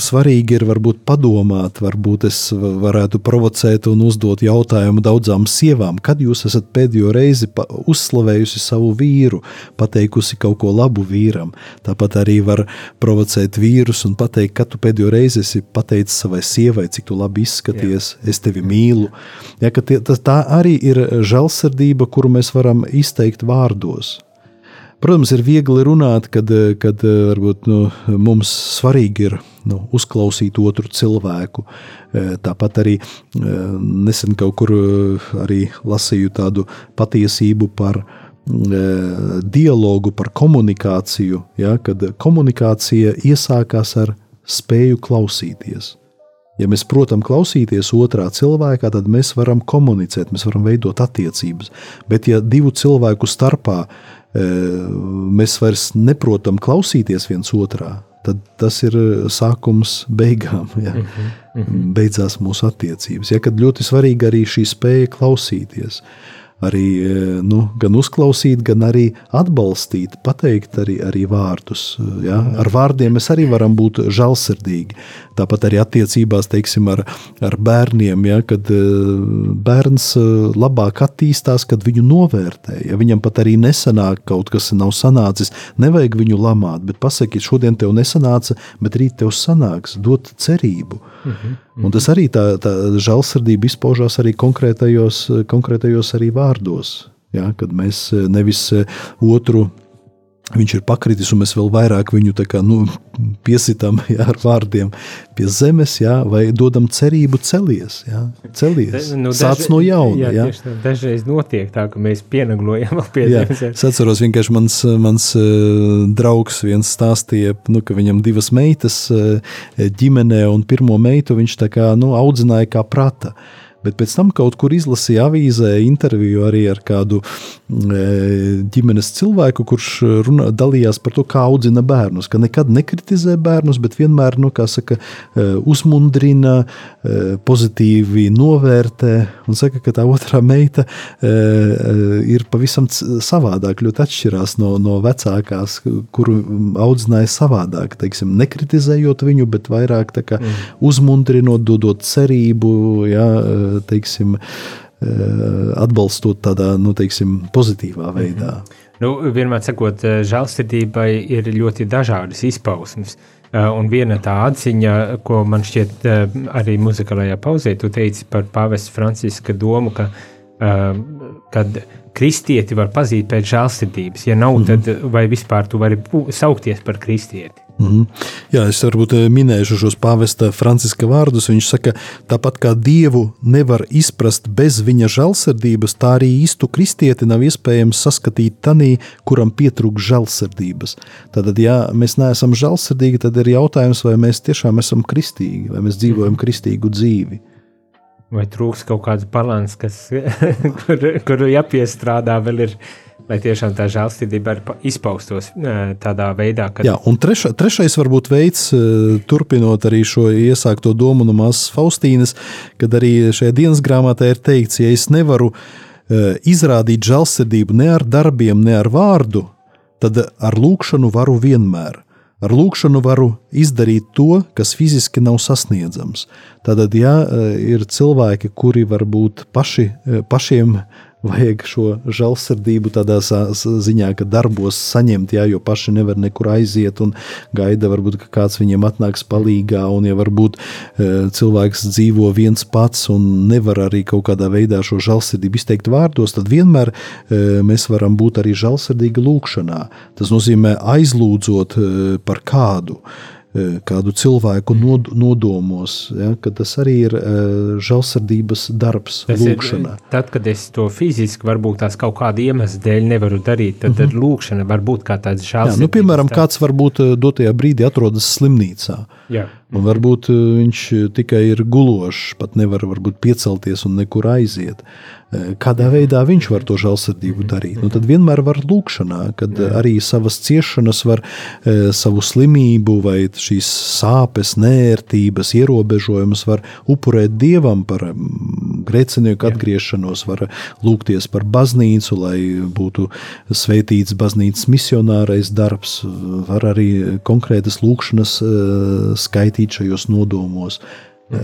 svarīgi ir varbūt padomāt, varbūt es varētu provocēt un uzdot jautājumu daudzām sievām, kad jūs esat pēdējo reizi uzslavējusi savu vīru, pateikusi kaut ko labu vīram. Tāpat arī var provocēt vīrus un pateikt, kad tu pēdējo reizi esi pateicis savai sievai, cik tu labi izskaties, Jā. es tevi mīlu. Ja, tie, tā arī ir žēlsirdība, kuru mēs varam izteikt vārdos. Protams, ir viegli runāt, kad, kad varbūt, nu, mums svarīgi ir nu, uzklausīt otru cilvēku. Eh, Tāpat arī eh, nesen kaut kur eh, lasīju tādu patiesību par eh, dialogu, par komunikāciju, ja, kad komunikācija iesākās ar spēju klausīties. Ja mēs protam klausīties otrā cilvēkā, tad mēs varam komunicēt, mēs varam veidot attiecības. Bet, ja divu cilvēku starpā mēs vairs neprotam klausīties viens otrā, tad tas ir sākums beigām. Ja? Beidzās mūsu attiecības. Ja? Kad ļoti svarīga arī šī spēja klausīties. Arī e, nu, gan uzklausīt, gan arī atbalstīt, pateikt arī, arī vārdus. Ja? Ar vārdiem mēs arī varam būt žēlsirdīgi. Tāpat arī attiecībās teiksim, ar, ar bērniem, ja? kad e, bērns e, labāk attīstās, kad viņu novērtē. Ja viņam pat arī nesanāk kaut kas, nav sanācis, nevajag viņu lamāt, bet pasakiet, šodien tev nesanāca, bet rīt tev sanāks, dot cerību. Un tas arī tā, tā žēlsirdība izpaužās arī konkrētajos, konkrētajos arī vārdos. Ja, kad mēs nevis otru viņš ir pakritis, un mēs vēl vairāk viņu kā, nu, piesitām ja, ar vārdiem pie zemes, ja, vai dodam cerību celies. Ja, celies. Nu, Sāc no jauna. Jā, tieši tā. Dažreiz notiek tā, ka mēs pienaglojam vēl pie Jā, zemes. jā. es atceros, vienkārši mans, mans eh, draugs viens stāstīja, nu, ka viņam divas meitas eh, ģimenē, un pirmo meitu viņš tā kā, nu, audzināja kā prata. Bet pēc tam kaut kur izlasīja avīzē interviju arī ar kādu e, ģimenes cilvēku, kurš runā, dalījās par to, kā audzina bērnus. Ka nekad nekritizē bērnus, bet vienmēr nu, saka, e, uzmundrina, e, pozitīvi novērtē. Un saka, ka tā otrā meita ir pavisam savādāk, ļoti atšķirās no, no vecākās, kuru audzināja savādāk. Teiksim, nekritizējot viņu, bet vairāk kā, mm. uzmundrinot, dodot cerību. Ja, teiksim, e, atbalstot tādā nu, teiksim, pozitīvā veidā. Nu, vienmēr sakot, eh, žēlsirdībai ir ļoti dažādas izpausmes. Eh, Un viena tā atziņa, ko man šķiet eh, arī muzikālajā pauzē, tu teici par pāvesta Franciska domu, ka, eh, kad kristieti var pazīt pēc žēlsirdības. Ja nav, tad vai vispār tu vari saukties par kristieti? Mhm. Jā, es varbūt eh, minēšu šos pāvesta Franciska vārdus. Viņš saka, tāpat kā dievu nevar izprast bez viņa žēlsirdības, tā arī īstu kristieti nav iespējams saskatīt tanī, kuram pietrūkst žēlsirdības. Tātad, ja mēs neesam žēlsirdīgi, tad ir jautājums, vai mēs tiešām esam kristīgi, vai mēs dzīvojam kristīgu dzīvi. Vai trūks kaut kāds balans, kas, kur, kuru jāpiestrādā vēl ir, lai tiešām tā žēlsirdība izpaustos tādā veidā, ka Jā, un treša, trešais varbūt veids, turpinot arī šo iesākto domu no māsas Faustīnas, kad arī šajā dienas grāmatā ir teikts, ja es nevaru izrādīt žēlsirdību ne ar darbiem, ne ar vārdu, tad ar lūkšanu varu vienmēr. Ar lūkšanu varu izdarīt to, kas fiziski nav sasniedzams. Tātad, ja eh, ir cilvēki, kuri varbūt paši, eh, pašiem vajag šo žēlsirdību tādā ziņā, ka darbos saņemt, jā, jo paši nevar nekur aiziet un gaida, varbūt, ka kāds viņiem atnāks palīgā, un ja varbūt e, cilvēks dzīvo viens pats un nevar arī kaut kādā veidā šo žēlsirdību izteikt vārdos, tad vienmēr e, mēs varam būt arī žēlsirdīgi lūkšanā. Tas nozīmē aizlūdzot e, par kādu kādu cilvēku nod, nodomos, ja, ka tas arī ir uh, žēlsirdības darbs, Tas ir lūkšana. tad, kad es to fiziski, varbūt tās kaut kāda iemesla dēļ nevaru darīt, tad, tad lūkšana var būt kā tāds žēlsirdības. nu, piemēram, kāds varbūt eh, dotajā brīdī atrodas slimnīcā. Jā. Un varbūt eh, viņš tikai ir gulošs, pat nevar varbūt, piecelties un nekur aiziet. Eh, Kādā veidā viņš var to žēlsirdību darīt? Nu, tad vienmēr var lūkšanā, kad arī savas ciešanas, var savu slimību vai šīs sāpes, nērtības, ierobežojumus var upurēt dievam par grēcinieku atgriešanos, var lūgties par baznīcu, lai būtu sveitīts baznīcas misionārais darbs, var arī konkrētas lūkšanas eh, skaitīt šajos nodomos. Eh,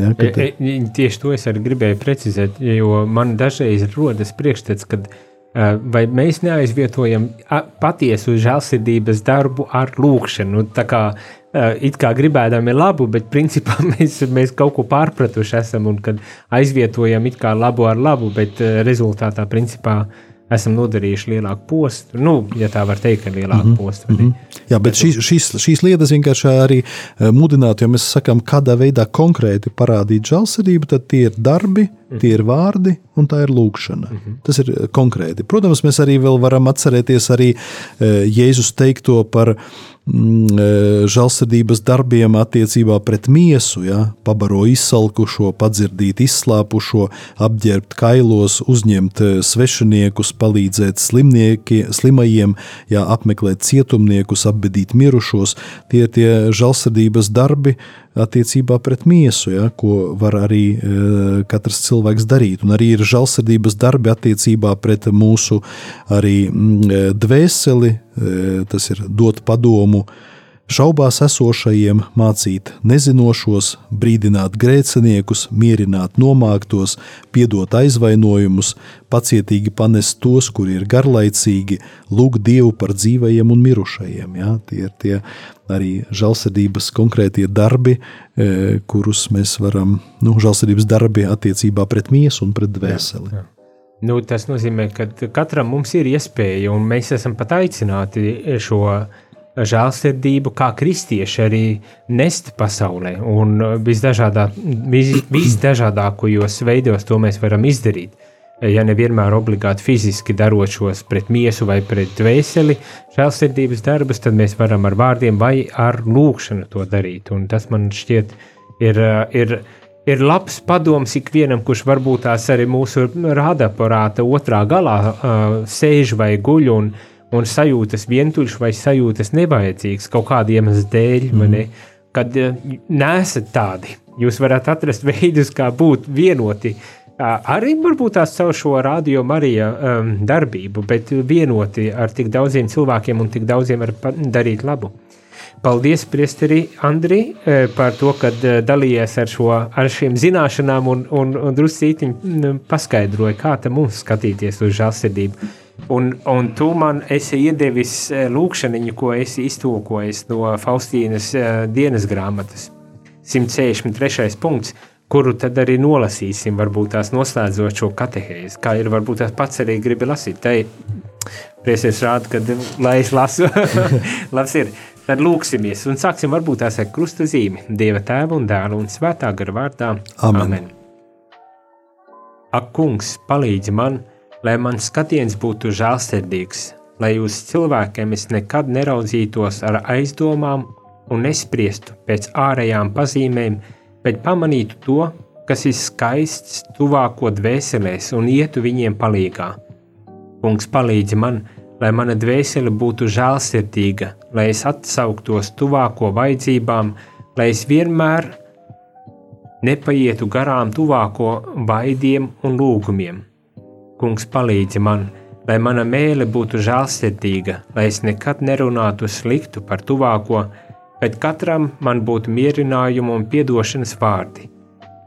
Ja, kad, E, e, Tieši to es arī gribēju precizēt, jo man dažreiz rodas priekšstats, ka vai mēs neaizvietojam patiesu žēlsirdības darbu ar lūkšanu. Nu, tā kā it kā gribēdami labu, bet principā mēs, mēs kaut ko pārpratuši esam un kad aizvietojam it kā labu ar labu, bet rezultātā principā esam nodarījuši lielāku postu. Nu, ja tā var teikt, ka lielāku mm -hmm. postu. vai ne? Jā, bet šīs, šīs, šīs lietas vienkārši arī eh, mudinātu, ja mēs sakām, kādā veidā konkrēti parādīt žēlsirdību, tad tie ir darbi, tie ir vārdi un tā ir lūkšana. Tas ir eh, konkrēti. Protams, mēs arī varam atcerēties arī eh, Jēzus teikto par mm, žēlsirdības darbiem attiecībā pret miesu, ja? pabaro izsalkušo, padzirdīt izslāpušo, apģērbt kailos, uzņemt eh, svešiniekus, palīdzēt slimajiem, ja? apmeklēt cietumniekus, apbedīt mirušos. Tie ir tie žēlsirdības darbi attiecībā pret miesu, ja? ko var arī e, katrs cilvēks darīt. Un arī ir žēlsirdības darbi attiecībā pret mūsu arī mm, e, dvēseli, e, tas ir dot padomu šaubās esošajiem, mācīt nezinošos, brīdināt grēciniekus, mierināt nomāktos, piedot aizvainojumus, pacietīgi panest tos, kuri ir garlaicīgi, lūgt Dievu par dzīvajiem un mirušajiem. Ja? Tie ir tie arī žēlsirdības konkrētie darbi, e, kurus mēs varam, nu, žēlsirdības darbi attiecībā pret miesu un pret dvēseli. Jā. Nu, tas nozīmē, ka katram mums ir iespēja, un mēs esam pat aicināti šo žēlsirdību, kā kristieši, arī nest pasaulē. Un visdažādā, vis, visdažādākajos veidos to mēs varam izdarīt. Ja nevienmēr obligāti fiziski darot šos pret miesu vai pret dvēseli, žēlsirdības darbus, tad mēs varam ar vārdiem vai ar lūkšanu to darīt. Un tas man šķiet ir. ir Ir labs padoms ikvienam, kurš varbūt tās arī mūsu rādaparāta otrā galā uh, sēž vai guļ un, un sajūtas vientuļš vai sajūtas nevajadzīgs kaut kāda iemesla dēļ, mm. ne, kad uh, nesat tādi. Jūs varat atrast veidus, kā būt vienoti. Arī varbūt tās caur šo radio Marija um, darbību, bet vienoti ar tik daudziem cilvēkiem un tik daudziem var darīt labu. Paldies, Priesteri Andri, eh, par to, ka eh, dalījies ar, šo, ar šīm zināšanām un, un, un druscītiņi paskaidroja, kā te mums skatīties uz žēlsirdību. Un, un tu man esi iedevis eh, lūkšaniņu, ko esi iztulkojis no Faustīnas eh, dienas grāmatas. 163. punkts, kuru tad arī nolasīsim, varbūt tās noslēdzot šo katehēzi. Kā ir, varbūt tās pats arī gribi lasīt. Tai priesies rāda, ka, lai es lasu, labs ir. Tad lūksimies un sāksim varbūt tās ar krusta zīmi. Dieva tēva un dēla un svētā gara vārdā. Amen. Amen. Ak, kungs, palīdzi man, lai mans skatiens būtu žēlsirdīgs, lai uz cilvēkiem es nekad neraudzītos ar aizdomām un nespriestu pēc ārējām pazīmēm, bet pamanītu to, kas ir skaists tuvāko dvēselēs un ietu viņiem palīgā. Kungs palīdzi man, lai mana dvēsele būtu žēlsirdīga, lai es atsauktos tuvāko vajadzībām, lai es vienmēr nepaietu garām tuvāko vaidiem un lūgumiem. Kungs palīdzi man, lai mana mēle būtu žēlsirdīga, lai es nekad nerunātu sliktu par tuvāko, bet katram man būtu mierinājuma un piedošanas vārdi.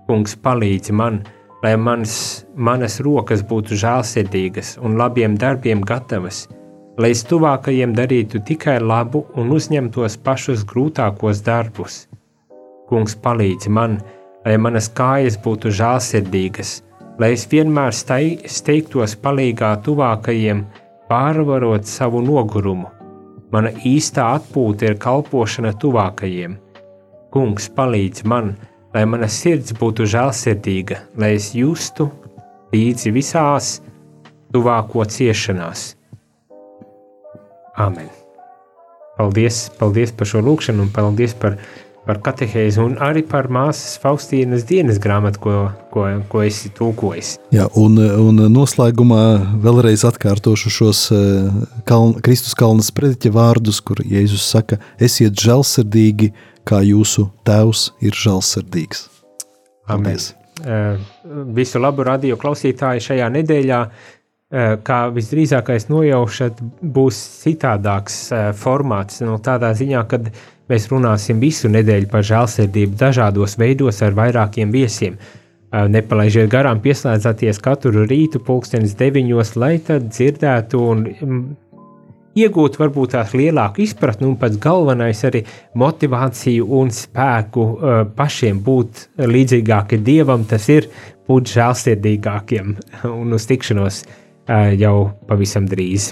Kungs palīdzi man, lai mans, manas rokas būtu žēlsirdīgas un labiem darbiem gatavas, lai es tuvākajiem darītu tikai labu un uzņemtos pašus grūtākos darbus. Kungs palīdz man, lai manas kājas būtu žēlsirdīgas, lai es vienmēr steigtos palīgā tuvākajiem, pārvarot savu nogurumu. Mana īstā atpūta ir kalpošana tuvākajiem. Kungs palīdz man, lai mana sirds būtu žēlsirdīga, lai es justu līdzi visās tuvāko ciešanās. Āmen! Paldies, paldies par šo lūkšanu un paldies par, par katehēzi un arī par māsas Faustīnas dienas grāmatu, ko, ko, ko esi tūkojis. Jā, un, un noslēgumā vēlreiz atkārtošu šos eh, kaln, Kristus kalnas prediķa vārdus, kur Jēzus saka, esiet žēlsirdīgi, kā jūsu tēvs ir žēlsirdīgs. Paldies! Eh, Visu labu radio klausītāji šajā nedēļā. eh, Kā visdrīzākais nojaušat, būs citādāks formāts. No tādā ziņā, kad mēs runāsim visu nedēļu par žēlsirdību dažādos veidos ar vairākiem viesiem. Nepalaižiet garām, pieslēdzieties katru rītu, pulkstenis deviņos, lai tad dzirdētu un mm, iegūt varbūt tās lielāku izpratni un pats galvenais arī motivāciju un spēku pašiem būt līdzīgākiem dievam, tas ir būt žēlsirdīgākiem un uz tikšanos jau pavisam drīz.